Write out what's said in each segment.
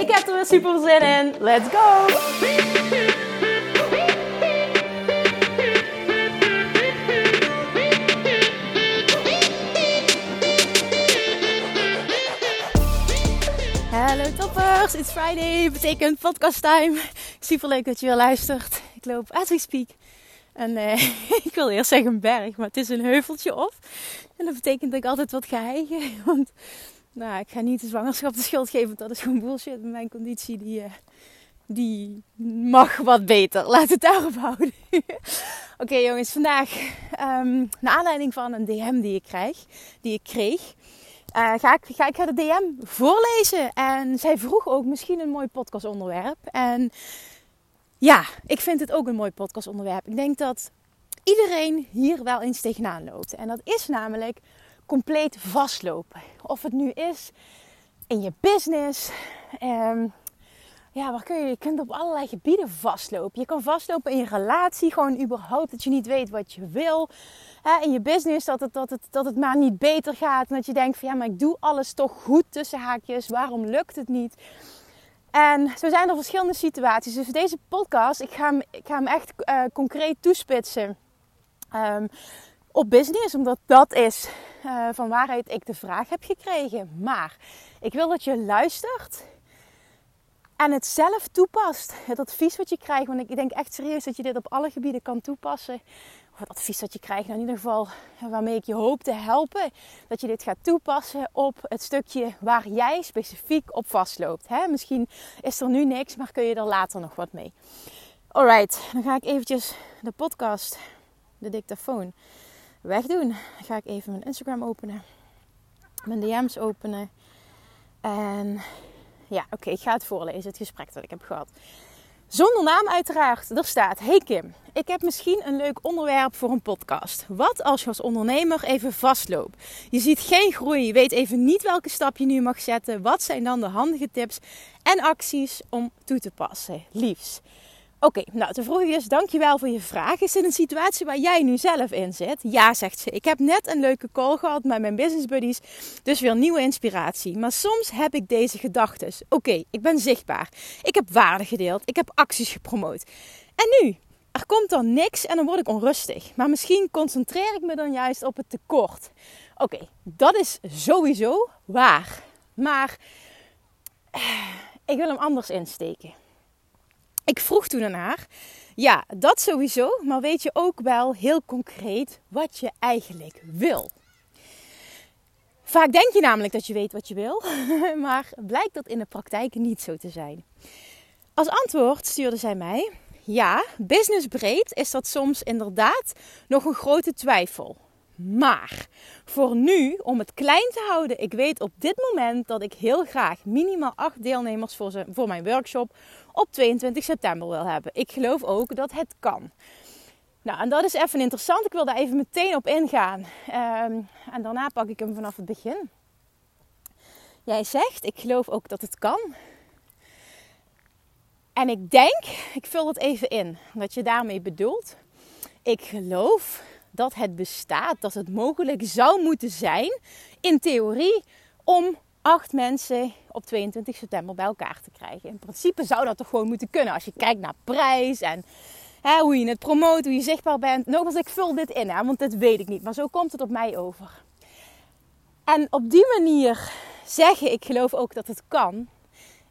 Ik heb er weer super zin in. Let's go! Hallo toppers, it's Friday, betekent podcast time. Super leuk dat je weer luistert. Ik loop as we speak. En uh, ik wil eerst zeggen berg, maar het is een heuveltje op. En dat betekent dat ik altijd wat ga. Want nou, ik ga niet de zwangerschap de schuld geven, want dat is gewoon bullshit. Mijn conditie die, uh, die mag wat beter. Laat het daarop houden. Oké jongens, vandaag um, naar aanleiding van een DM die ik krijg, die ik kreeg. Uh, ga, ik, ga ik de DM voorlezen. En zij vroeg ook misschien een mooi podcastonderwerp. En ja, ik vind het ook een mooi podcastonderwerp. Ik denk dat iedereen hier wel eens tegenaan loopt. En dat is namelijk compleet vastlopen. Of het nu is in je business. Um, ja, waar kun je? Je kunt op allerlei gebieden vastlopen. Je kan vastlopen in je relatie, gewoon überhaupt dat je niet weet wat je wil. In je business, dat het, dat, het, dat het maar niet beter gaat. En dat je denkt van ja, maar ik doe alles toch goed tussen haakjes. Waarom lukt het niet? En zo zijn er verschillende situaties. Dus deze podcast, ik ga hem, ik ga hem echt uh, concreet toespitsen um, op business. Omdat dat is uh, van waaruit ik de vraag heb gekregen. Maar ik wil dat je luistert en het zelf toepast. Het advies wat je krijgt. Want ik denk echt serieus dat je dit op alle gebieden kan toepassen. Het advies dat je krijgt, nou in ieder geval waarmee ik je hoop te helpen. Dat je dit gaat toepassen op het stukje waar jij specifiek op vastloopt. Misschien is er nu niks, maar kun je er later nog wat mee. Alright, dan ga ik eventjes de podcast, de dictafoon, wegdoen. Ga ik even mijn Instagram openen. Mijn DM's openen. En ja, oké, ik ga het voorlezen, het gesprek dat ik heb gehad. Zonder naam uiteraard. Er staat: Hey Kim, ik heb misschien een leuk onderwerp voor een podcast. Wat als je als ondernemer even vastloopt? Je ziet geen groei, je weet even niet welke stap je nu mag zetten. Wat zijn dan de handige tips en acties om toe te passen? Liefs. Oké, nou, te vroeg is dankjewel voor je vraag. Is dit een situatie waar jij nu zelf in zit? Ja, zegt ze. Ik heb net een leuke call gehad met mijn business buddies, dus weer nieuwe inspiratie. Maar soms heb ik deze gedachten. Oké, ik ben zichtbaar. Ik heb waarde gedeeld. Ik heb acties gepromoot. En nu? Er komt dan niks en dan word ik onrustig. Maar misschien concentreer ik me dan juist op het tekort. Oké, dat is sowieso waar. Maar eh, ik wil hem anders insteken. Ik vroeg toen aan haar, ja, dat sowieso, maar weet je ook wel heel concreet wat je eigenlijk wil? Vaak denk je namelijk dat je weet wat je wil, maar blijkt dat in de praktijk niet zo te zijn. Als antwoord stuurde zij mij: Ja, businessbreed is dat soms inderdaad nog een grote twijfel. Maar voor nu, om het klein te houden, ik weet op dit moment dat ik heel graag minimaal acht deelnemers voor mijn workshop op 22 september wil hebben. Ik geloof ook dat het kan. Nou, en dat is even interessant. Ik wil daar even meteen op ingaan. Um, en daarna pak ik hem vanaf het begin. Jij zegt, ik geloof ook dat het kan. En ik denk, ik vul het even in, dat je daarmee bedoelt. Ik geloof dat het bestaat, dat het mogelijk zou moeten zijn, in theorie, om acht mensen op 22 september bij elkaar te krijgen. In principe zou dat toch gewoon moeten kunnen als je kijkt naar prijs en hè, hoe je het promoot, hoe je zichtbaar bent. Nogmaals, ik vul dit in, hè, want dat weet ik niet, maar zo komt het op mij over. En op die manier zeggen, ik geloof ook dat het kan,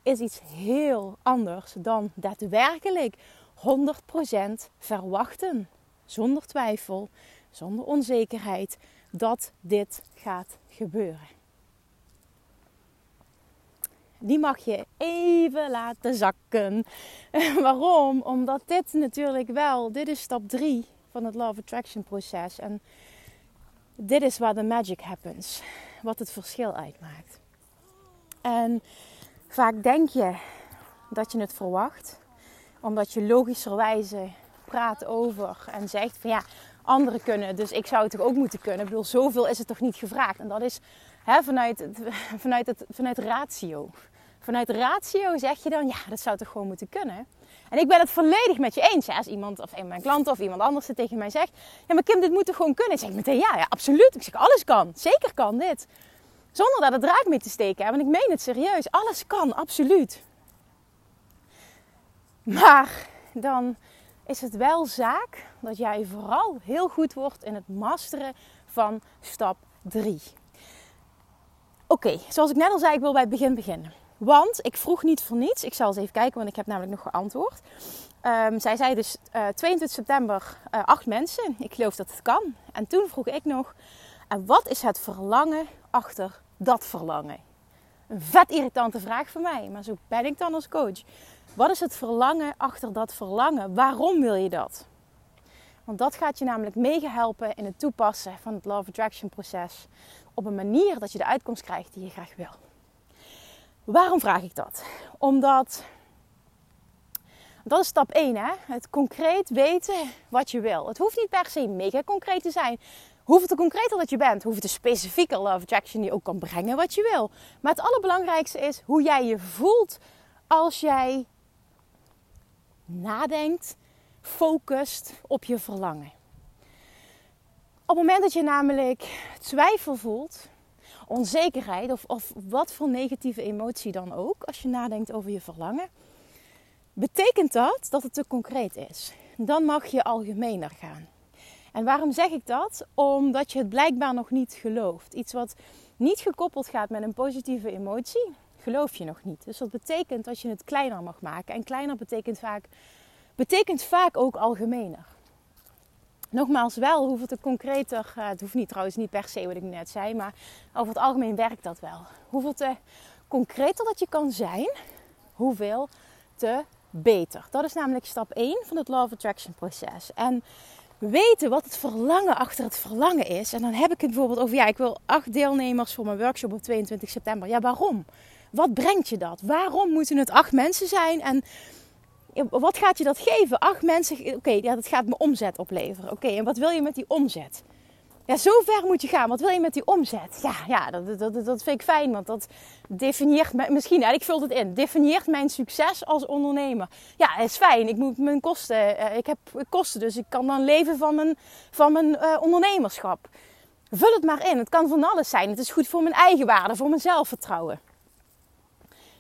is iets heel anders dan daadwerkelijk 100% verwachten. Zonder twijfel, zonder onzekerheid dat dit gaat gebeuren die mag je even laten zakken. Waarom? Omdat dit natuurlijk wel, dit is stap 3 van het of Attraction proces. En dit is waar de magic happens. Wat het verschil uitmaakt. En vaak denk je, dat je het verwacht. Omdat je logischerwijze praat over en zegt van ja, anderen kunnen, dus ik zou het toch ook moeten kunnen. Ik bedoel, zoveel is het toch niet gevraagd. En dat is hè, vanuit, vanuit, het, vanuit ratio. Vanuit ratio zeg je dan, ja, dat zou toch gewoon moeten kunnen. En ik ben het volledig met je eens. Als iemand of een van mijn klanten of iemand anders het tegen mij zegt. Ja, maar Kim, dit moet toch gewoon kunnen? Ik zeg meteen ja, ja, absoluut. Ik zeg, alles kan. Zeker kan dit. Zonder daar de draak mee te steken. Want ik meen het serieus. Alles kan, absoluut. Maar dan is het wel zaak dat jij vooral heel goed wordt in het masteren van stap 3. Oké, zoals ik net al zei, ik wil bij het begin beginnen. Want ik vroeg niet voor niets. Ik zal eens even kijken, want ik heb namelijk nog geantwoord. Um, zij zei dus uh, eh, 22 september uh, acht mensen. Ik geloof dat het kan. En toen vroeg ik nog, en wat is het verlangen achter dat verlangen? Een vet irritante vraag voor mij, maar zo ben ik dan als coach. Wat is het verlangen achter dat verlangen? Waarom wil je dat? Want dat gaat je namelijk meegehelpen in het toepassen van het Love Attraction proces op een manier dat je de uitkomst krijgt die je graag wil. Waarom vraag ik dat? Omdat dat is stap 1, hè? Het concreet weten wat je wil. Het hoeft niet per se mega concreet te zijn. Hoeveel te concreter dat je bent, hoeveel te specifieker love attraction je ook kan brengen wat je wil. Maar het allerbelangrijkste is hoe jij je voelt als jij nadenkt, focust op je verlangen. Op het moment dat je namelijk twijfel voelt, onzekerheid of, of wat voor negatieve emotie dan ook, als je nadenkt over je verlangen, betekent dat dat het te concreet is. Dan mag je algemener gaan. En waarom zeg ik dat? Omdat je het blijkbaar nog niet gelooft. Iets wat niet gekoppeld gaat met een positieve emotie, geloof je nog niet. Dus dat betekent dat je het kleiner mag maken. En kleiner betekent vaak, betekent vaak ook algemener. Nogmaals, wel hoeveel te concreter, uh, het hoeft niet trouwens niet per se wat ik net zei, maar over het algemeen werkt dat wel. Hoeveel te concreter dat je kan zijn, hoeveel te beter. Dat is namelijk stap 1 van het Law of Attraction proces. En weten wat het verlangen achter het verlangen is. En dan heb ik het bijvoorbeeld over, ja, ik wil acht deelnemers voor mijn workshop op 22 september. Ja, waarom? Wat brengt je dat? Waarom moeten het acht mensen zijn? En wat gaat je dat geven? Acht mensen, oké, ja, dat gaat me omzet opleveren. Oké, en wat wil je met die omzet? Ja, zo ver moet je gaan. Wat wil je met die omzet? Ja, ja dat, dat, dat vind ik fijn, want dat definieert mij, misschien, ja, ik vul het in, definieert mijn succes als ondernemer. Ja, is fijn. Ik moet mijn kosten, eh, ik heb kosten, dus ik kan dan leven van mijn, van mijn uh, ondernemerschap. Vul het maar in. Het kan van alles zijn. Het is goed voor mijn eigen waarde, voor mijn zelfvertrouwen.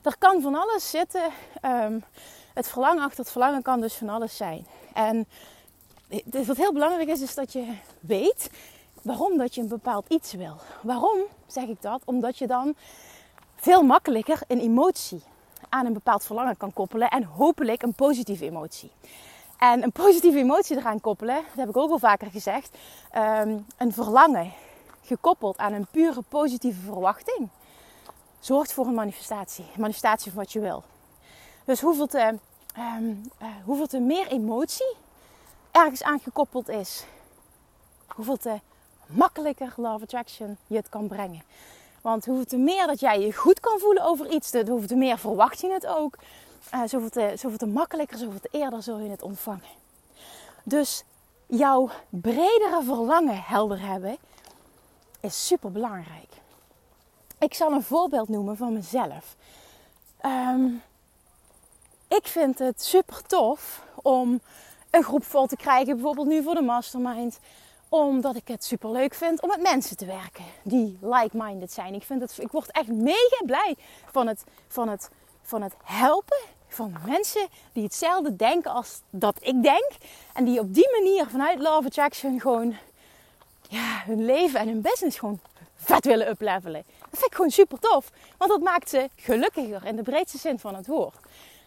Er kan van alles zitten. Um, het verlangen achter het verlangen kan dus van alles zijn. En wat heel belangrijk is, is dat je weet waarom dat je een bepaald iets wil. Waarom zeg ik dat? Omdat je dan veel makkelijker een emotie aan een bepaald verlangen kan koppelen en hopelijk een positieve emotie. En een positieve emotie eraan koppelen, dat heb ik ook al vaker gezegd, ehm, een verlangen gekoppeld aan een pure positieve verwachting, zorgt voor een manifestatie. Een manifestatie van wat je wil. Dus hoeveel te, um, uh, hoeveel te meer emotie ergens aangekoppeld is, hoeveel te makkelijker Love Attraction je het kan brengen. Want hoeveel te meer dat jij je goed kan voelen over iets, hoeveel te meer verwacht je het ook. Uh, zoveel, te, zoveel te makkelijker, zoveel te eerder zul je het ontvangen. Dus jouw bredere verlangen helder hebben is super belangrijk. Ik zal een voorbeeld noemen van mezelf. Um, ik vind het super tof om een groep vol te krijgen, bijvoorbeeld nu voor de mastermind. Omdat ik het super leuk vind om met mensen te werken die like-minded zijn. Ik, vind het, ik word echt mega blij van het, van, het, van het helpen van mensen die hetzelfde denken als dat ik denk. En die op die manier vanuit Love Attraction gewoon ja, hun leven en hun business gewoon vet willen uplevelen. Dat vind ik gewoon super tof. Want dat maakt ze gelukkiger in de breedste zin van het woord.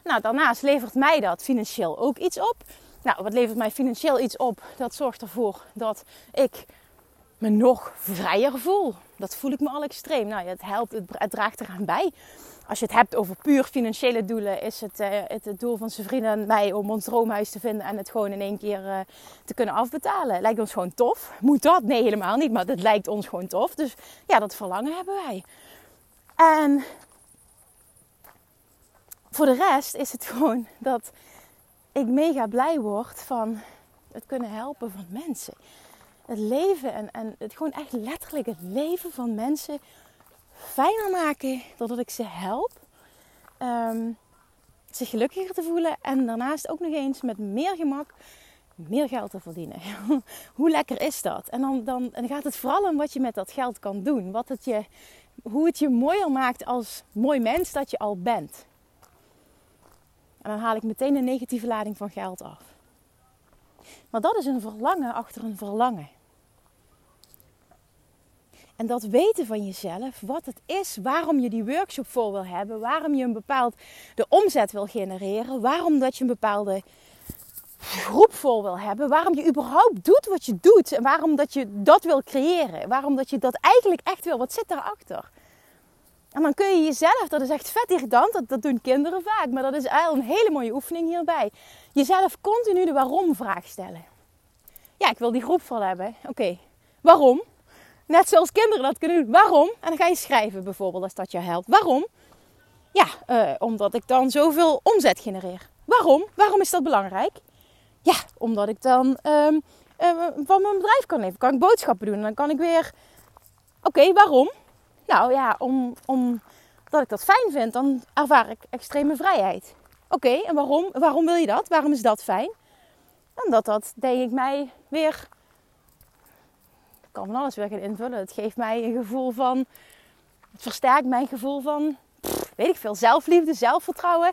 Nou, daarnaast levert mij dat financieel ook iets op. Nou, wat levert mij financieel iets op? Dat zorgt ervoor dat ik me nog vrijer voel. Dat voel ik me al extreem. Nou, het helpt, het draagt eraan bij. Als je het hebt over puur financiële doelen, is het, uh, het, doel van zijn en mij om ons droomhuis te vinden en het gewoon in één keer uh, te kunnen afbetalen. Lijkt ons gewoon tof. Moet dat? Nee, helemaal niet, maar het lijkt ons gewoon tof. Dus ja, dat verlangen hebben wij. En voor de rest is het gewoon dat ik mega blij word van het kunnen helpen van mensen. Het leven en, en het gewoon echt letterlijk het leven van mensen fijner maken doordat ik ze help. Um, zich gelukkiger te voelen en daarnaast ook nog eens met meer gemak meer geld te verdienen. hoe lekker is dat? En dan, dan gaat het vooral om wat je met dat geld kan doen. Wat het je, hoe het je mooier maakt als mooi mens dat je al bent. Dan haal ik meteen een negatieve lading van geld af. Maar dat is een verlangen achter een verlangen. En dat weten van jezelf, wat het is, waarom je die workshop voor wil hebben, waarom je een bepaald de omzet wil genereren, waarom dat je een bepaalde groep voor wil hebben, waarom je überhaupt doet wat je doet en waarom dat je dat wil creëren, waarom dat je dat eigenlijk echt wil, wat zit daarachter? En dan kun je jezelf, dat is echt vet irritant, dat, dat doen kinderen vaak, maar dat is eigenlijk een hele mooie oefening hierbij. Jezelf continu de waarom vraag stellen. Ja, ik wil die groep vol hebben. Oké, waarom? Net zoals kinderen dat kunnen doen. Waarom? En dan ga je schrijven bijvoorbeeld, als dat je helpt. Waarom? Ja, uh, omdat ik dan zoveel omzet genereer. Waarom? Waarom is dat belangrijk? Ja, omdat ik dan um, uh, van mijn bedrijf kan leven. Kan ik boodschappen doen en dan kan ik weer... Oké, waarom? Nou ja, om, omdat ik dat fijn vind, dan ervaar ik extreme vrijheid. Oké, en waarom? Waarom wil je dat? Waarom is dat fijn? Omdat dat, denk ik, mij weer kan van alles weer gaan invullen. Het geeft mij een gevoel van. Het versterkt mijn gevoel van. weet ik veel, zelfliefde, zelfvertrouwen.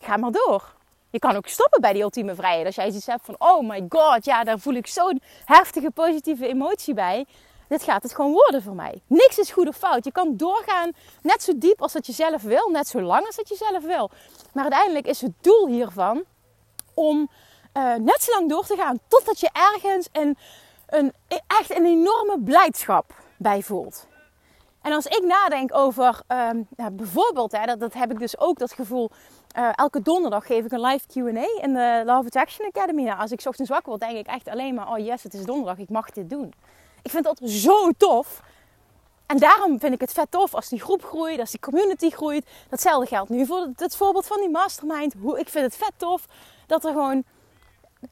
Ga maar door. Je kan ook stoppen bij die ultieme vrijheid. Als jij iets hebt van: oh my god, ja, daar voel ik zo'n heftige positieve emotie bij. Dit gaat het gewoon worden voor mij. Niks is goed of fout. Je kan doorgaan net zo diep als dat je zelf wil, net zo lang als dat je zelf wil. Maar uiteindelijk is het doel hiervan om uh, net zo lang door te gaan totdat je ergens een een, echt een enorme blijdschap bij voelt. En als ik nadenk over um, bijvoorbeeld, hè, dat, dat heb ik dus ook dat gevoel. Uh, elke donderdag geef ik een live QA in de Love Attraction Academy. Nou, als ik ochtends wakker word, denk ik echt alleen maar: oh yes, het is donderdag, ik mag dit doen. Ik vind dat zo tof. En daarom vind ik het vet tof als die groep groeit, als die community groeit. Datzelfde geldt nu voor het voorbeeld van die mastermind. Ik vind het vet tof dat er gewoon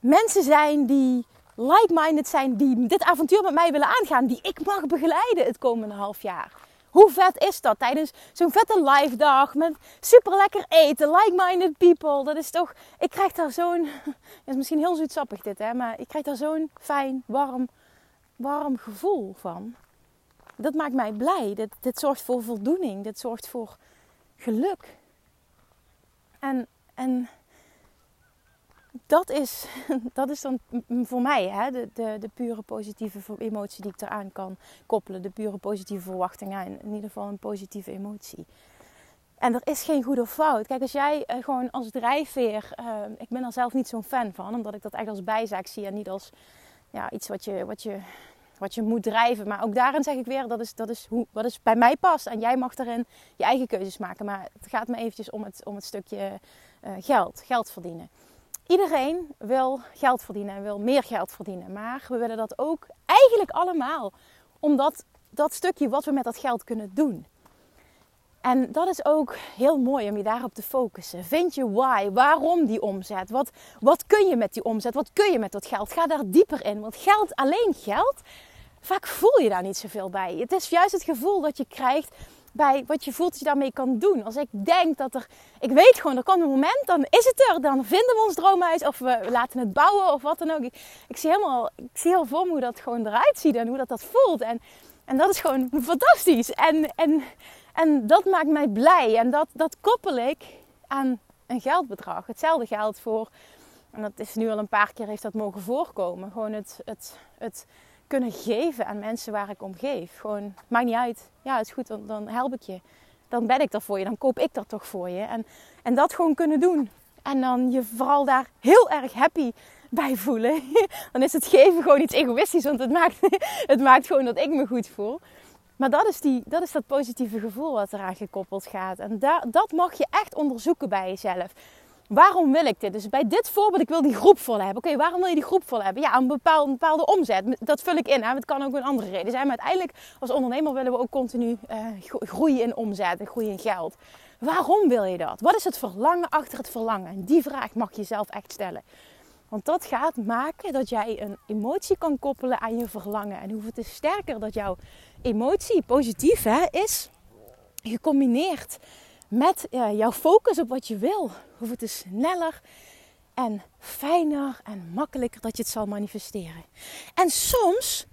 mensen zijn die like-minded zijn die dit avontuur met mij willen aangaan, die ik mag begeleiden het komende half jaar. Hoe vet is dat tijdens zo'n vette live dag met super lekker eten, like-minded people? Dat is toch, ik krijg daar zo'n, is misschien heel zoetsappig dit hè, maar ik krijg daar zo'n fijn, warm, warm gevoel van. Dat maakt mij blij. Dit, dit zorgt voor voldoening. Dit zorgt voor geluk. En, en dat is, dat is dan voor mij hè, de, de, de pure positieve emotie die ik eraan kan koppelen. De pure positieve verwachtingen. In, ieder geval een positieve emotie. En er is geen goed of fout. Kijk, als jij uh, gewoon als drijfveer. Uh, ik ben er zelf niet zo'n fan van, omdat ik dat echt als bijzaak zie en niet als ja, iets wat je, wat, je, wat je moet drijven. Maar ook daarin zeg ik weer: dat is, dat is hoe, wat is bij mij past. En jij mag daarin je eigen keuzes maken. Maar het gaat me eventjes om het, om het stukje uh, geld, geld verdienen. Iedereen wil geld verdienen en wil meer geld verdienen. Maar we willen dat ook eigenlijk allemaal. Omdat dat stukje wat we met dat geld kunnen doen. En dat is ook heel mooi om je daarop te focussen. Vind je why? Waarom die omzet? Wat, wat kun je met die omzet? Wat kun je met dat geld? Ga daar dieper in. Want geld, alleen geld, vaak voel je daar niet zoveel bij. Het is juist het gevoel dat je krijgt bij wat je voelt dat je daarmee kan doen. Als ik denk dat er, ik weet gewoon, er komt een moment, dan is het er. Dan vinden we ons droomhuis of we laten het bouwen of wat dan ook. Ik, ik zie helemaal, ik zie heel voor me hoe dat gewoon eruit ziet en hoe dat, dat voelt. En, en dat is gewoon fantastisch. En, en, en dat maakt mij blij. En dat, dat koppel ik aan een geldbedrag. Hetzelfde geldt voor, en dat is nu al een paar keer heeft dat mogen voorkomen. Gewoon het, het, het kunnen geven aan mensen waar ik om geef. Gewoon, maakt niet uit. Ja, het is goed, dan, dan help ik je. Dan ben ik er voor je, dan koop ik dat toch voor je. En, en dat gewoon kunnen doen. En dan je vooral daar heel erg happy bij voelen. Dan is het geven gewoon iets egoïstisch, want het maakt, het maakt gewoon dat ik me goed voel. Maar dat is, die, dat is dat positieve gevoel wat eraan gekoppeld gaat. En dat mag je echt onderzoeken bij jezelf. Waarom wil ik dit? Dus bij dit voorbeeld, ik wil die groep vol hebben. Oké, waarom wil je die groep vol hebben? Ja, een bepaalde, omzet. Dat vul ik in. Hè? Het kan ook een andere reden zijn. Maar uiteindelijk, als ondernemer willen we ook continu uh, groeien in omzet en groeien in geld. Waarom wil je dat? Wat is het verlangen achter het verlangen? En die vraag mag je jezelf echt stellen. Want dat gaat maken dat jij een emotie kan koppelen aan je verlangen. En hoeveel te sterker dat jouw emotie positief hè, is, gecombineerd met jouw focus op wat je wil, hoeveel te sneller en fijner en makkelijker dat je het zal manifesteren. En soms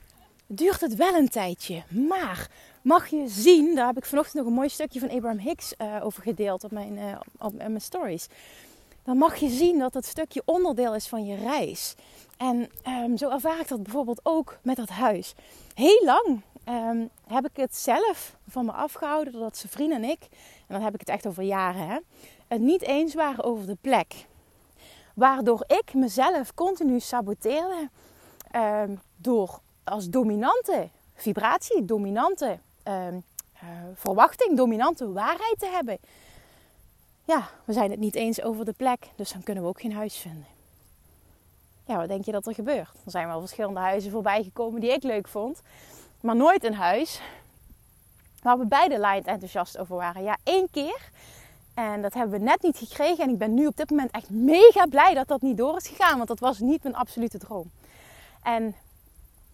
duurt het wel een tijdje, maar mag je zien, daar heb ik vanochtend nog een mooi stukje van Abraham Hicks uh, over gedeeld op mijn, uh, op, mijn stories. Dan mag je zien dat dat stukje onderdeel is van je reis. En um, zo ervaar ik dat bijvoorbeeld ook met dat huis. Heel lang um, heb ik het zelf van me afgehouden doordat zijn vriend en ik, en dan heb ik het echt over jaren, hè, het niet eens waren over de plek. Waardoor ik mezelf continu saboteerde um, door als dominante vibratie, dominante uh, verwachting, dominante waarheid te hebben. Ja, we zijn het niet eens over de plek, dus dan kunnen we ook geen huis vinden. Ja, wat denk je dat er gebeurt? Er zijn wel verschillende huizen voorbij gekomen die ik leuk vond, maar nooit een huis waar we beide lijnt enthousiast over waren. Ja, één keer. En dat hebben we net niet gekregen. En ik ben nu op dit moment echt mega blij dat dat niet door is gegaan. Want dat was niet mijn absolute droom. En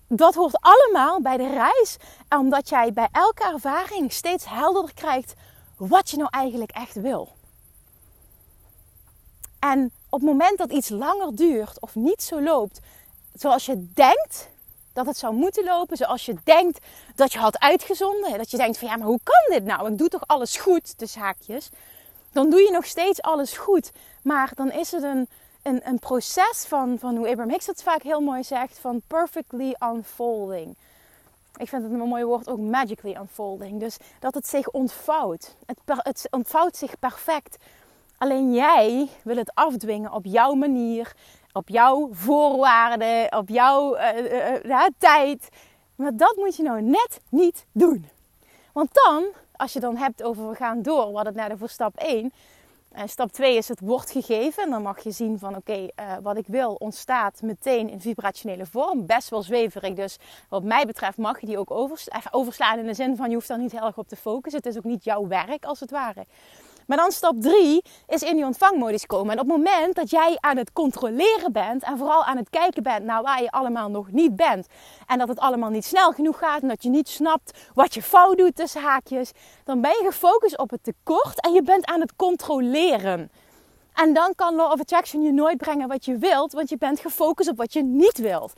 dat hoort allemaal bij de reis. Omdat jij bij elke ervaring steeds helderder krijgt wat je nou eigenlijk echt wil. En op het moment dat iets langer duurt of niet zo loopt zoals je denkt dat het zou moeten lopen, zoals je denkt dat je had uitgezonden, dat je denkt van ja, maar hoe kan dit nou? Ik doe toch alles goed, de haakjes. Dan doe je nog steeds alles goed, maar dan is het een een, een proces van, van hoe Abraham Hicks het vaak heel mooi zegt, van perfectly unfolding. Ik vind het een mooi woord ook magically unfolding. Dus dat het zich ontvouwt. Het, het ontvouwt zich perfect. Alleen jij wil het afdwingen op jouw manier, op jouw voorwaarden, op jouw uh, uh, tijd. Maar dat moet je nou net niet doen. Want dan, als je dan hebt over we gaan door, wat het net over stap 1, en stap 2 is het wordt gegeven. En dan mag je zien van oké, wat ik wil ontstaat meteen in vibrationele vorm. Best wel zweverig. Dus wat mij betreft mag je die ook overslaan in de zin van je hoeft daar niet heel erg op te focussen. Het is ook niet jouw werk als het ware. Maar dan stap 3 is in die ontvangmodus komen. En op het moment dat jij aan het controleren bent en vooral aan het kijken bent naar waar je allemaal nog niet bent. En dat het allemaal niet snel genoeg gaat en dat je niet snapt wat je fout doet tussen haakjes. Dan ben je gefocust op het tekort en je bent aan het controleren. En dan kan Law of Attraction je nooit brengen wat je wilt, want je bent gefocust op wat je niet wilt.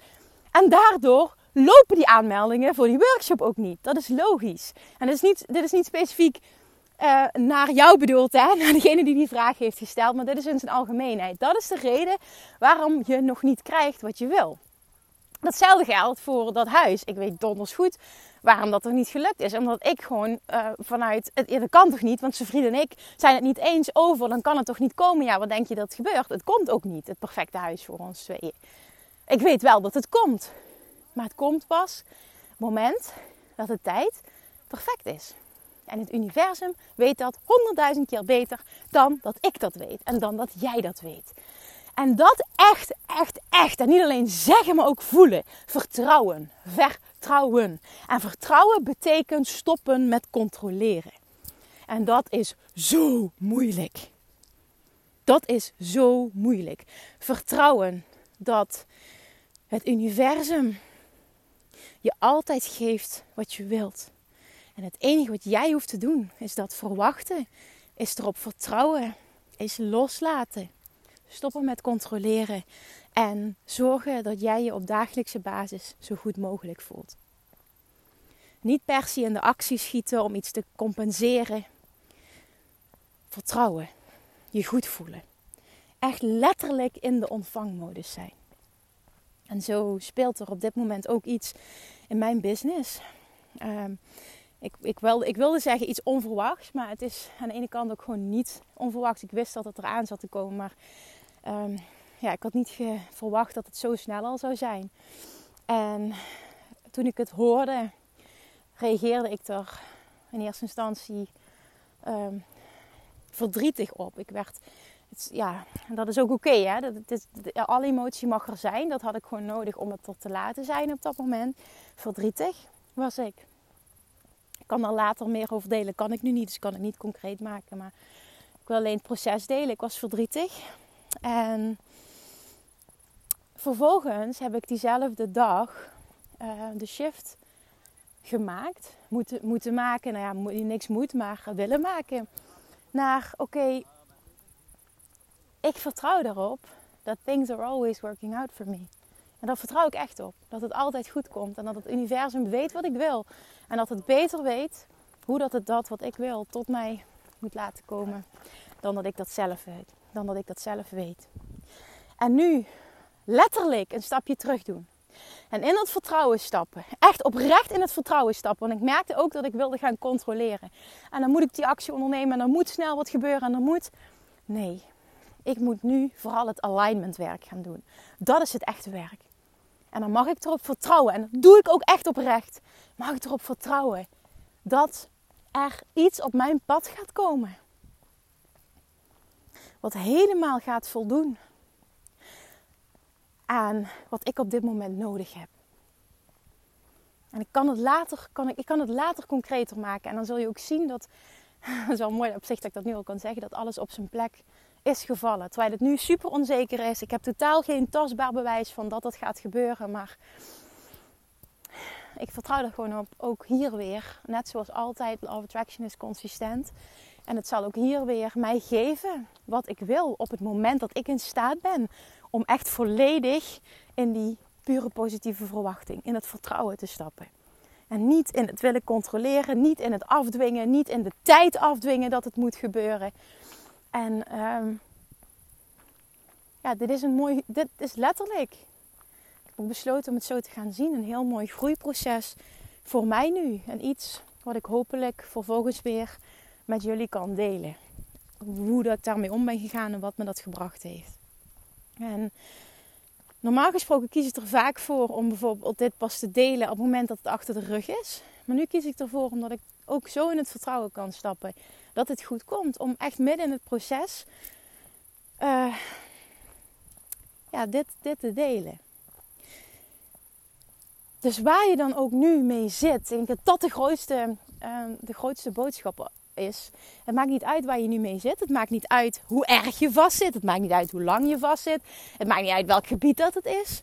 En daardoor lopen die aanmeldingen voor die workshop ook niet. Dat is logisch. En dit is niet, dit is niet specifiek uh, naar jou bedoeld, hè? naar degene die die vraag heeft gesteld. Maar dit is in zijn algemeenheid. Dat is de reden waarom je nog niet krijgt wat je wil. Datzelfde geldt voor dat huis. Ik weet donders goed waarom dat er niet gelukt is. Omdat ik gewoon uh, vanuit, het, dat kan toch niet, want zijn vriend en ik zijn het niet eens over. Dan kan het toch niet komen. Ja, wat denk je dat gebeurt? Het komt ook niet, het perfecte huis voor ons tweeën. Ik weet wel dat het komt. Maar het komt pas moment dat de tijd perfect is. En het universum weet dat honderdduizend keer beter dan dat ik dat weet. En dan dat jij dat weet. En dat echt, echt, echt. En niet alleen zeggen, maar ook voelen. Vertrouwen. Vertrouwen. En vertrouwen betekent stoppen met controleren. En dat is zo moeilijk. Dat is zo moeilijk. Vertrouwen dat het universum je altijd geeft wat je wilt. En het enige wat jij hoeft te doen is dat verwachten, is erop vertrouwen, is loslaten. Stoppen met controleren en zorgen dat jij je op dagelijkse basis zo goed mogelijk voelt. Niet per se in de actie schieten om iets te compenseren. Vertrouwen, je goed voelen. Echt letterlijk in de ontvangmodus zijn. En zo speelt er op dit moment ook iets in mijn business. Um, ik, ik, wilde, ik wilde zeggen iets onverwachts, maar het is aan de ene kant ook gewoon niet onverwachts. Ik wist dat het eraan zat te komen, maar um, ja, ik had niet verwacht dat het zo snel al zou zijn. En toen ik het hoorde, reageerde ik er in eerste instantie um, verdrietig op. Ik werd, het, ja, dat is ook oké, hè. Dat, alle emotie mag er zijn. Dat had ik gewoon nodig om het er te laten zijn op dat moment. Verdrietig was ik. Kan er later meer over delen. Kan ik nu niet, dus kan ik niet concreet maken. Maar ik wil alleen het proces delen. Ik was verdrietig. En vervolgens heb ik diezelfde dag uh, de shift gemaakt. Moeten, moeten maken. Nou ja, niks moet, maar willen maken. Naar oké, ik vertrouw erop dat things are always working out for me. En daar vertrouw ik echt op. Dat het altijd goed komt. En dat het universum weet wat ik wil. En dat het beter weet hoe dat het dat wat ik wil tot mij moet laten komen. Dan dat ik dat zelf weet. Dan dat ik dat zelf weet. En nu letterlijk een stapje terug doen. En in het vertrouwen stappen. Echt oprecht in het vertrouwen stappen. Want ik merkte ook dat ik wilde gaan controleren. En dan moet ik die actie ondernemen. En dan moet snel wat gebeuren. En dan moet... Nee, ik moet nu vooral het alignment werk gaan doen. Dat is het echte werk. En dan mag ik erop vertrouwen. En dat doe ik ook echt oprecht. Mag ik erop vertrouwen dat er iets op mijn pad gaat komen. Wat helemaal gaat voldoen aan wat ik op dit moment nodig heb. En ik kan het later, kan ik, ik kan het later concreter maken. En dan zul je ook zien dat, het is wel mooi op zich dat ik dat nu al kan zeggen, dat alles op zijn plek is gevallen. Terwijl het nu super onzeker is. Ik heb totaal geen tastbaar bewijs van dat dat gaat gebeuren. Maar ik vertrouw er gewoon op. Ook hier weer. Net zoals altijd, of Attraction is consistent. En het zal ook hier weer mij geven wat ik wil. Op het moment dat ik in staat ben om echt volledig in die pure positieve verwachting, in het vertrouwen te stappen. En niet in het willen controleren, niet in het afdwingen, niet in de tijd afdwingen dat het moet gebeuren. En um, ja, dit is een mooi, dit is letterlijk. Ik heb besloten om het zo te gaan zien. Een heel mooi groeiproces voor mij nu. En iets wat ik hopelijk vervolgens weer met jullie kan delen. Hoe dat ik daarmee om ben gegaan en wat me dat gebracht heeft. En normaal gesproken kies ik er vaak voor om bijvoorbeeld dit pas te delen op het moment dat het achter de rug is. Maar nu kies ik ervoor omdat ik ook zo in het vertrouwen kan stappen dat het goed komt. Om echt midden in het proces uh, ja, dit, dit te delen. Dus waar je dan ook nu mee zit, ik dat dat de grootste, uh, de grootste boodschap is. Het maakt niet uit waar je nu mee zit. Het maakt niet uit hoe erg je vastzit. Het maakt niet uit hoe lang je vastzit. Het maakt niet uit welk gebied dat het is.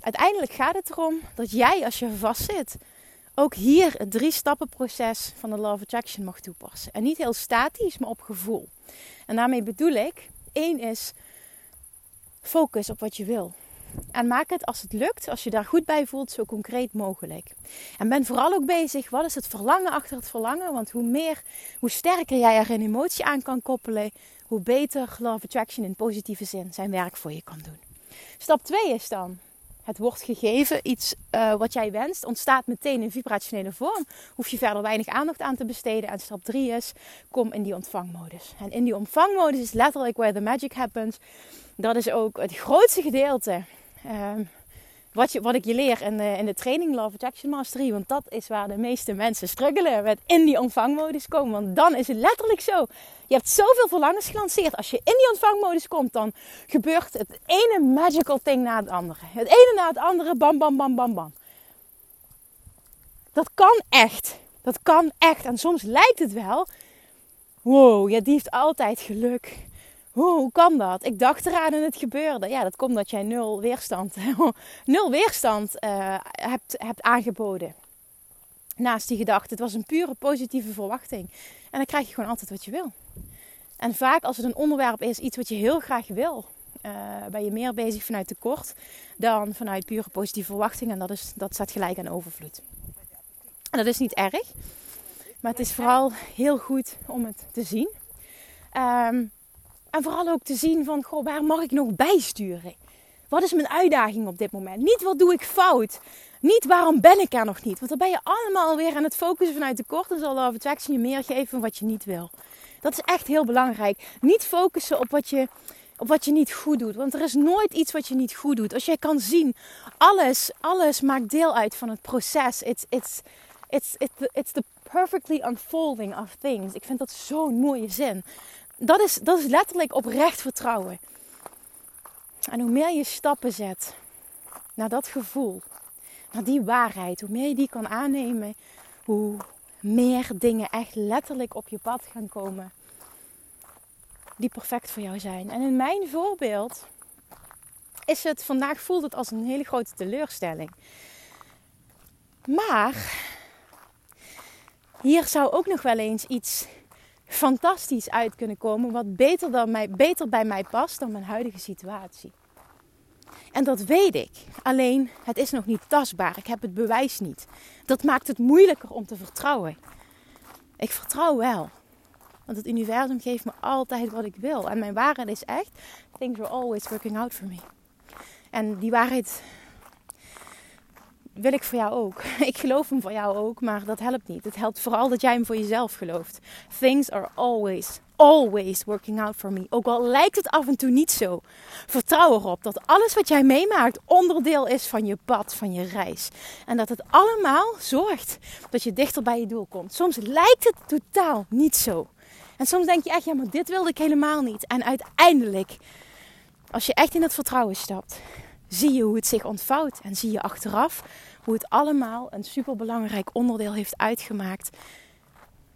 Uiteindelijk gaat het erom dat jij, als je vastzit, ook hier het drie stappen proces van de Law of Attraction mag toepassen. En niet heel statisch, maar op gevoel. En daarmee bedoel ik, één is focus op wat je wil. En maak het als het lukt, als je daar goed bij voelt, zo concreet mogelijk. En ben vooral ook bezig, wat is het verlangen achter het verlangen? Want hoe meer, hoe sterker jij er een emotie aan kan koppelen, hoe beter Law of Attraction in positieve zin zijn werk voor je kan doen. Stap 2 is dan, het wordt gegeven, iets uh, wat jij wenst, ontstaat meteen in vibrationele vorm. Hoef je verder weinig aandacht aan te besteden. En stap 3 is, kom in die ontvangmodus. En in die ontvangmodus is letterlijk where the magic happens. Dat is ook het grootste gedeelte uh, wat, je, wat ik je leer in de, in de training Love Attraction Mastery. Want dat is waar de meeste mensen struggelen met in die ontvangmodus komen. Want dan is het letterlijk zo. Je hebt zoveel verlangens gelanceerd. Als je in die ontvangmodus komt, dan gebeurt het ene magical thing na het andere. Het ene na het andere, bam, bam, bam, bam, bam. Dat kan echt. Dat kan echt. En soms lijkt het wel. Wow, ja, die heeft altijd geluk hoe kan dat? Ik dacht eraan en het gebeurde. Ja, dat komt dat jij nul weerstand, nul weerstand uh, hebt, hebt aangeboden. Naast die gedachte. Het was een pure positieve verwachting. En dan krijg je gewoon altijd wat je wil. En vaak als het een onderwerp is, iets wat je heel graag wil, uh, ben je meer bezig vanuit tekort dan vanuit pure positieve verwachting. En dat, is, dat staat gelijk aan overvloed. En dat is niet erg. Maar het is vooral heel goed om het te zien. Um, en vooral ook te zien van, goh, waar mag ik nog bijsturen? Wat is mijn uitdaging op dit moment? Niet wat doe ik fout. Niet waarom ben ik er nog niet. Want dan ben je allemaal weer aan het focussen vanuit tekort. En zal Love Attraction je meer geven van wat je niet wil. Dat is echt heel belangrijk. Niet focussen op wat je, op wat je niet goed doet. Want er is nooit iets wat je niet goed doet. Als jij kan zien, alles, alles maakt deel uit van het proces. It's, it's, it's, it's, the, it's the perfectly unfolding of things. Ik vind dat zo'n mooie zin dat is, dat is letterlijk oprecht vertrouwen. En hoe meer je stappen zet naar dat gevoel, naar die waarheid, hoe meer je die kan aannemen, hoe meer dingen echt letterlijk op je pad gaan komen die perfect voor jou zijn. En in mijn voorbeeld is het vandaag voelt het als een hele grote teleurstelling. Maar hier zou ook nog wel eens iets fantastisch uit kunnen komen, wat beter, dan mij, beter bij mij past dan mijn huidige situatie. En dat weet ik. Alleen het is nog niet tastbaar. Ik heb het bewijs niet. Dat maakt het moeilijker om te vertrouwen. Ik vertrouw wel. Want het universum geeft me altijd wat ik wil. En mijn waarheid is echt: things are always working out for me. En die waarheid wil ik voor jou ook. Ik geloof hem voor jou ook, maar dat helpt niet. Het helpt vooral dat jij hem voor jezelf gelooft. Things are always, always working out for me. Ook al lijkt het af en toe niet zo. Vertrouw erop dat alles wat jij meemaakt onderdeel is van je pad, van je reis. En dat het allemaal zorgt dat je dichter bij je doel komt. Soms lijkt het totaal niet zo. En soms denk je echt, ja, maar dit wilde ik helemaal niet. En uiteindelijk, als je echt in het vertrouwen stapt, zie je hoe het zich ontvouwt. En zie je achteraf hoe het allemaal een superbelangrijk onderdeel heeft uitgemaakt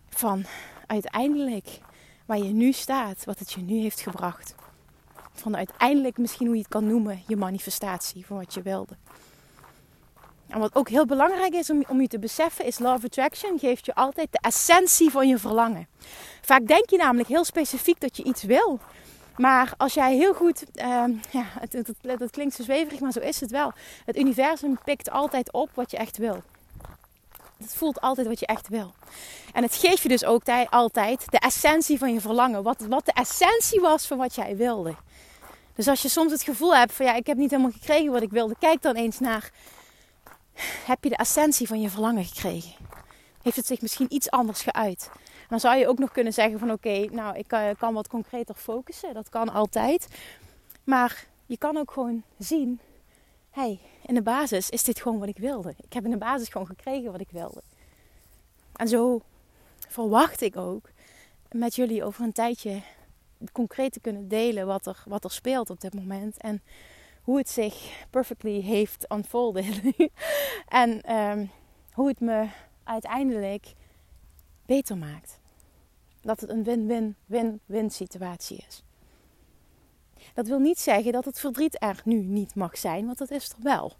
van uiteindelijk waar je nu staat, wat het je nu heeft gebracht. Van uiteindelijk misschien hoe je het kan noemen, je manifestatie van wat je wilde. En wat ook heel belangrijk is om, om je te beseffen, is of Attraction geeft je altijd de essentie van je verlangen. Vaak denk je namelijk heel specifiek dat je iets wil. Maar als jij heel goed, uh, ja, het, het, het, klinkt zo zweverig, maar zo is het wel. Het universum pikt altijd op wat je echt wil. Het voelt altijd wat je echt wil. En het geeft je dus ook altijd de essentie van je verlangen. Wat, wat de essentie was van wat jij wilde. Dus als je soms het gevoel hebt van ja, ik heb niet helemaal gekregen wat ik wilde, kijk dan eens naar. Heb je de essentie van je verlangen gekregen? Heeft het zich misschien iets anders geuit? dan zou je ook nog kunnen zeggen van oké, nou ik kan, kan wat concreter focussen. Dat kan altijd. Maar je kan ook gewoon zien, hey, in de basis is dit gewoon wat ik wilde. Ik heb in de basis gewoon gekregen wat ik wilde. En zo verwacht ik ook met jullie over een tijdje concreet te kunnen delen wat er, wat er speelt op dit moment. En hoe het zich perfectly heeft unfolded. en um, hoe het me uiteindelijk beter maakt dat het een win-win-win-win situatie is. Dat wil niet zeggen dat het verdriet er nu niet mag zijn, want dat is er wel.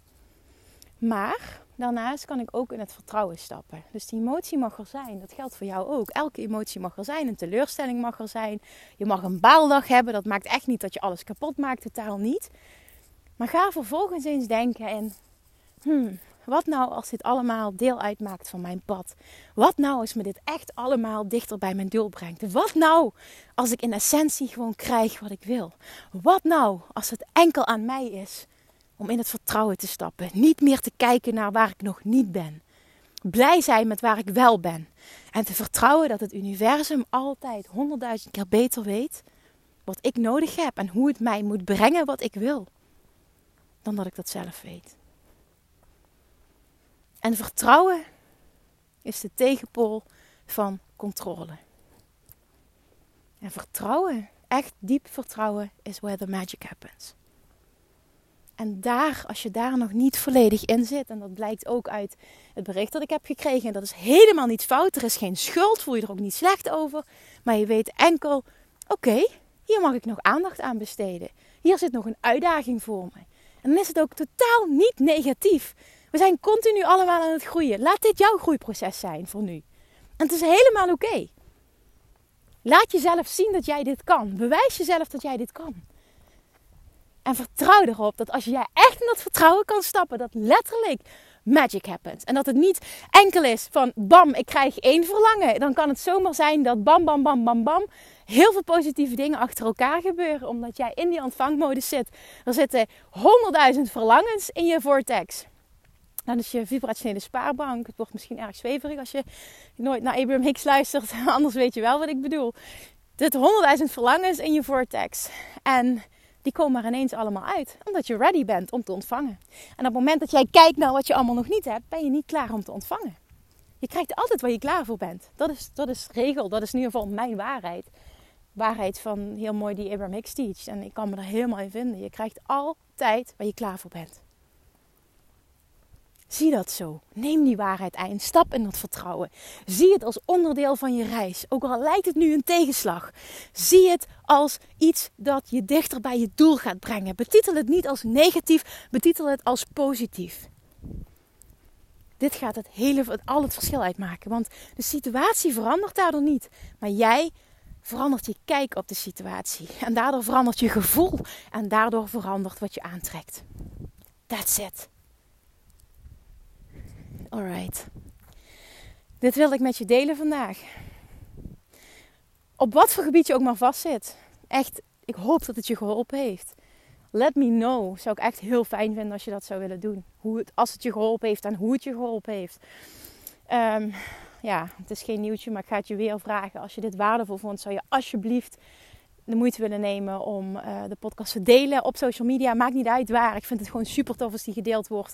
Maar daarnaast kan ik ook in het vertrouwen stappen. Dus die emotie mag er zijn. Dat geldt voor jou ook. Elke emotie mag er zijn. Een teleurstelling mag er zijn. Je mag een baaldag hebben. Dat maakt echt niet dat je alles kapot maakt. Totaal niet. Maar ga vervolgens eens denken in... Hmm, wat nou als dit allemaal deel uitmaakt van mijn pad? Wat nou als me dit echt allemaal dichter bij mijn doel brengt? Wat nou als ik in essentie gewoon krijg wat ik wil? Wat nou als het enkel aan mij is om in het vertrouwen te stappen? Niet meer te kijken naar waar ik nog niet ben. Blij zijn met waar ik wel ben. En te vertrouwen dat het universum altijd honderdduizend keer beter weet wat ik nodig heb en hoe het mij moet brengen wat ik wil, dan dat ik dat zelf weet. En vertrouwen is de tegenpool van controle. En vertrouwen, echt diep vertrouwen, is where the magic happens. En daar, als je daar nog niet volledig in zit, en dat blijkt ook uit het bericht dat ik heb gekregen, en dat is helemaal niet fout, er is geen schuld, voel je er ook niet slecht over, maar je weet enkel, oké, hier mag ik nog aandacht aan besteden. Hier zit nog een uitdaging voor me. En dan is het ook totaal niet negatief. We zijn continu allemaal aan het groeien. Laat dit jouw groeiproces zijn voor nu. En het is helemaal oké. Laat jezelf zien dat jij dit kan. Bewijs jezelf dat jij dit kan. En vertrouw erop dat als jij echt in dat vertrouwen kan stappen, dat letterlijk magic happens. En dat het niet enkel is van bam, ik krijg één verlangen. Dan kan het zomaar zijn dat bam, bam, bam, bam, bam. Heel veel positieve dingen achter elkaar gebeuren. Omdat jij in die ontvangmodus zit. Er zitten honderdduizend verlangens in je vortex. Dan is je vibrationele spaarbank. Het wordt misschien erg zweverig als je nooit naar Abraham Hicks luistert. Anders weet je wel wat ik bedoel. Dit honderdduizend verlangens in je vortex. En die komen er ineens allemaal uit. Omdat je ready bent om te ontvangen. En op het moment dat jij kijkt naar wat je allemaal nog niet hebt, ben je niet klaar om te ontvangen. Je krijgt altijd waar je klaar voor bent. Dat is, dat is regel. Dat is in ieder geval mijn waarheid. Waarheid van heel mooi die Abraham Hicks teach. En ik kan me er helemaal in vinden. Je krijgt altijd waar je klaar voor bent. Zie dat zo. Neem die waarheid aan. Stap in dat vertrouwen. Zie het als onderdeel van je reis. Ook al lijkt het nu een tegenslag. Zie het als iets dat je dichter bij je doel gaat brengen. Betitel het niet als negatief. Betitel het als positief. Dit gaat het hele, het, al het verschil uitmaken. Want de situatie verandert daardoor niet. Maar jij verandert je kijk op de situatie. En daardoor verandert je gevoel. En daardoor verandert wat je aantrekt. That's it. Alright. Dit wilde ik met je delen vandaag. Op wat voor gebied je ook maar vastzit. Echt, ik hoop dat het je geholpen heeft. Let me know. Zou ik echt heel fijn vinden als je dat zou willen doen. Hoe het, als het je geholpen heeft en hoe het je geholpen heeft. Um, ja, het is geen nieuwtje, maar ik ga het je weer vragen. Als je dit waardevol vond, zou je alsjeblieft de moeite willen nemen om uh, de podcast te delen op social media. Maakt niet uit waar. Ik vind het gewoon super tof als die gedeeld wordt.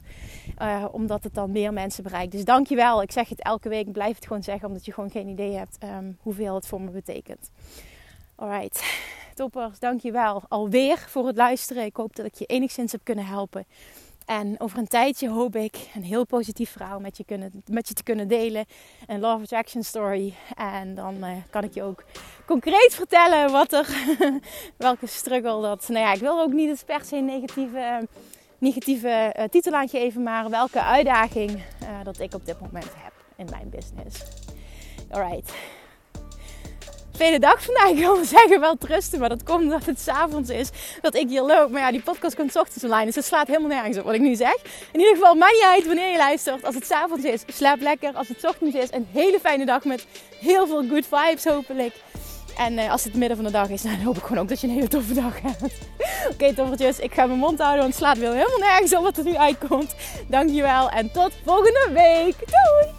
Uh, omdat het dan meer mensen bereikt. Dus dankjewel. Ik zeg het elke week. Blijf het gewoon zeggen. Omdat je gewoon geen idee hebt um, hoeveel het voor me betekent. Alright. Toppers, dankjewel alweer voor het luisteren. Ik hoop dat ik je enigszins heb kunnen helpen. En over een tijdje hoop ik een heel positief verhaal met je, kunnen, met je te kunnen delen. Een Love Attraction story. En dan uh, kan ik je ook concreet vertellen wat er, welke struggle dat. Nou ja, ik wil ook niet eens per se negatieve, negatieve uh, titel aan geven, maar welke uitdaging dat ik op dit moment heb in mijn business. Alright tweede dag vandaag. Ik wil zeggen wel trusten, maar dat komt omdat het s'avonds is dat ik hier loop. Maar ja, die podcast komt ochtends online, dus het slaat helemaal nergens op wat ik nu zeg. In ieder geval, maakt uit wanneer je luistert. Als het s'avonds is, slaap lekker. Als het ochtends is, een hele fijne dag met heel veel good vibes hopelijk. En uh, als het midden van de dag is, dan hoop ik gewoon ook dat je een hele toffe dag hebt. Oké, okay, toffertjes. Ik ga mijn mond houden, want het slaat weer helemaal nergens op wat er nu uitkomt. Dankjewel en tot volgende week. Doei!